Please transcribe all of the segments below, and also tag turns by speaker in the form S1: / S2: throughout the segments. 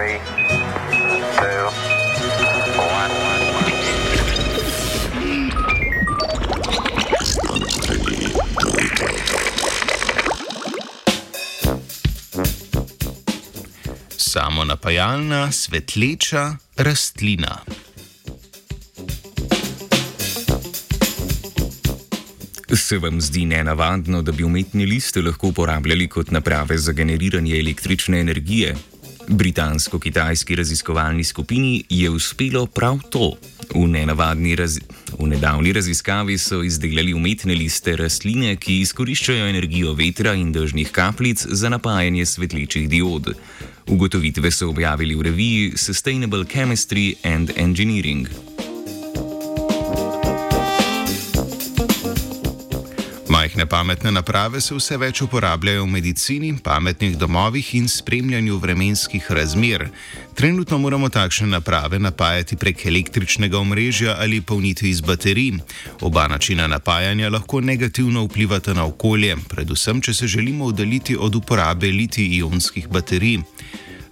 S1: Three, two, one.
S2: Samonapajalna, svetleča rastlina. Se vam zdi nenavadno, da bi umetni liste lahko uporabljali kot naprave za generiranje električne energije? Britansko-kitajski raziskovalni skupini je uspelo prav to. V, raz... v nedavni raziskavi so izdelali umetne liste rastline, ki izkoriščajo energijo vetra in dežnih kapljic za napajanje svetlečih diod. Ugotovitve so objavili v reviji Sustainable Chemistry and Engineering. Majhne pametne naprave se vse več uporabljajo v medicini, pametnih domovih in spremljanju vremenskih razmer. Trenutno moramo takšne naprave napajati prek električnega omrežja ali polniti iz baterij. Oba načina napajanja lahko negativno vplivata na okolje, predvsem če se želimo oddaljiti od uporabe litij-ionskih baterij.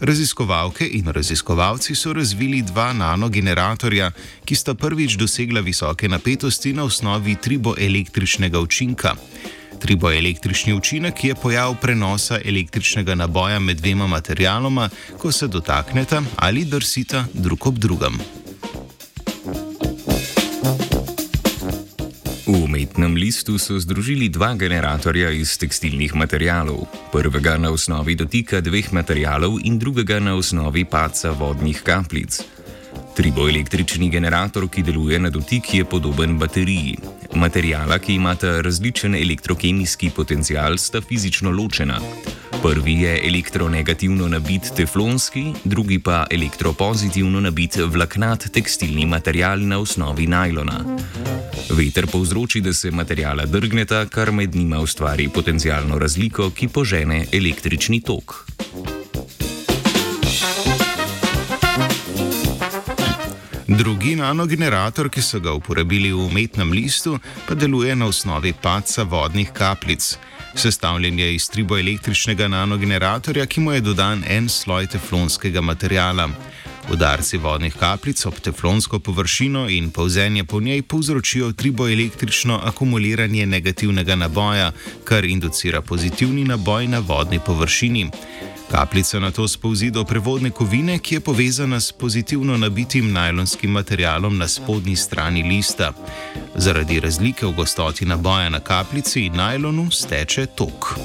S2: Raziskovalke in raziskovalci so razvili dva nanogeneratorja, ki sta prvič dosegla visoke napetosti na osnovi triboelektričnega učinka. Triboelektrični učinek je pojav prenosa električnega naboja med dvema materialoma, ko se dotakneta ali drsita drug ob drugem. Umetnem listu so združili dva generatorja iz tekstilnih materialov. Prvega na osnovi dotika dveh materialov in drugega na osnovi paca vodnih kapljic. Triboelektrični generator, ki deluje na dotik, je podoben bateriji. Materijala, ki imata različen elektrokemijski potencial, sta fizično ločena. Prvi je elektronegativno nabit teflonski, drugi pa elektropozitivno nabit vlaknat tekstilni material na osnovi najlona. Veter povzroči, da se materijala drgneta, kar med njima ustvari potencijalno razliko, ki požene električni tok. Drugi nanogenerator, ki so ga uporabili v umetnem listu, pa deluje na osnovi paca vodnih kapljic. Sestavljen je iz triboelektričnega nanogeneratorja, ki mu je dodan en sloj teflonskega materijala. Udarci vodnih kapljic ob teflonsko površino in polzenje po njej povzročijo triboelektrično akumuliranje negativnega naboja, kar inducira pozitivni naboj na vodni površini. Kapljica na to spouzi do prevodne kovine, ki je povezana s pozitivno nabitim najlonskim materialom na spodnji strani lista. Zaradi razlike v gostoti naboja na kapljici in najlonu steče tok.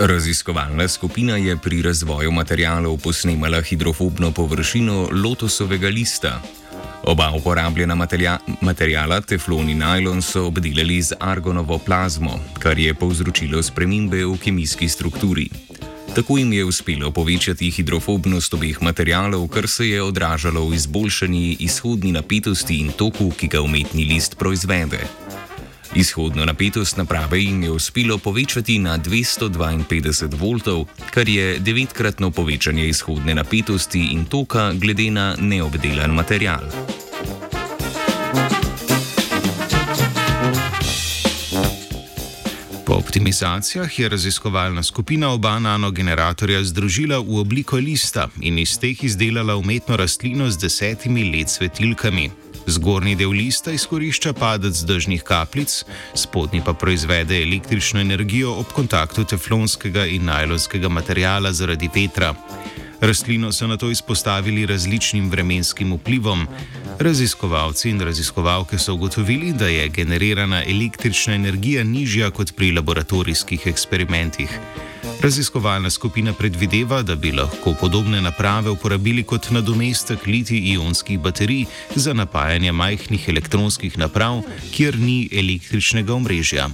S2: Raziskovalna skupina je pri razvoju materijalov posnemala hidrofobno površino lotosovega lista. Oba uporabljena materijala, teflon in najlon, so obdelali z argonovo plazmo, kar je povzročilo spremembe v kemijski strukturi. Tako jim je uspelo povečati hidrofobnost obeh materijalov, kar se je odražalo v izboljšanji izhodni napetosti in toku, ki ga umetni list proizvede. Izhodno napetost naprave jim je uspelo povečati na 252 V, kar je devetkratno povečanje izhodne napetosti in toka glede na neobdelan material. Po optimizacijah je raziskovalna skupina oba nanogeneratorja združila v obliko lista in iz teh izdelala umetno rastlino z desetimi let svetilkami. Zgornji del lista izkorišča padec dežnih kapljic, spodnji pa proizvede električno energijo ob kontaktu teflonskega in najlonskega materijala zaradi vetra. Rastlino so na to izpostavili različnim vremenskim vplivom. Raziskovalci in raziskovalke so ugotovili, da je generirana električna energija nižja kot pri laboratorijskih eksperimentih. Raziskovalna skupina predvideva, da bi lahko podobne naprave uporabili kot nadomestek litij-ionskih baterij za napajanje majhnih elektronskih naprav, kjer ni električnega omrežja.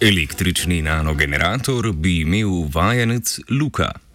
S2: Električni nanogenerator bi imel vajenec Luka.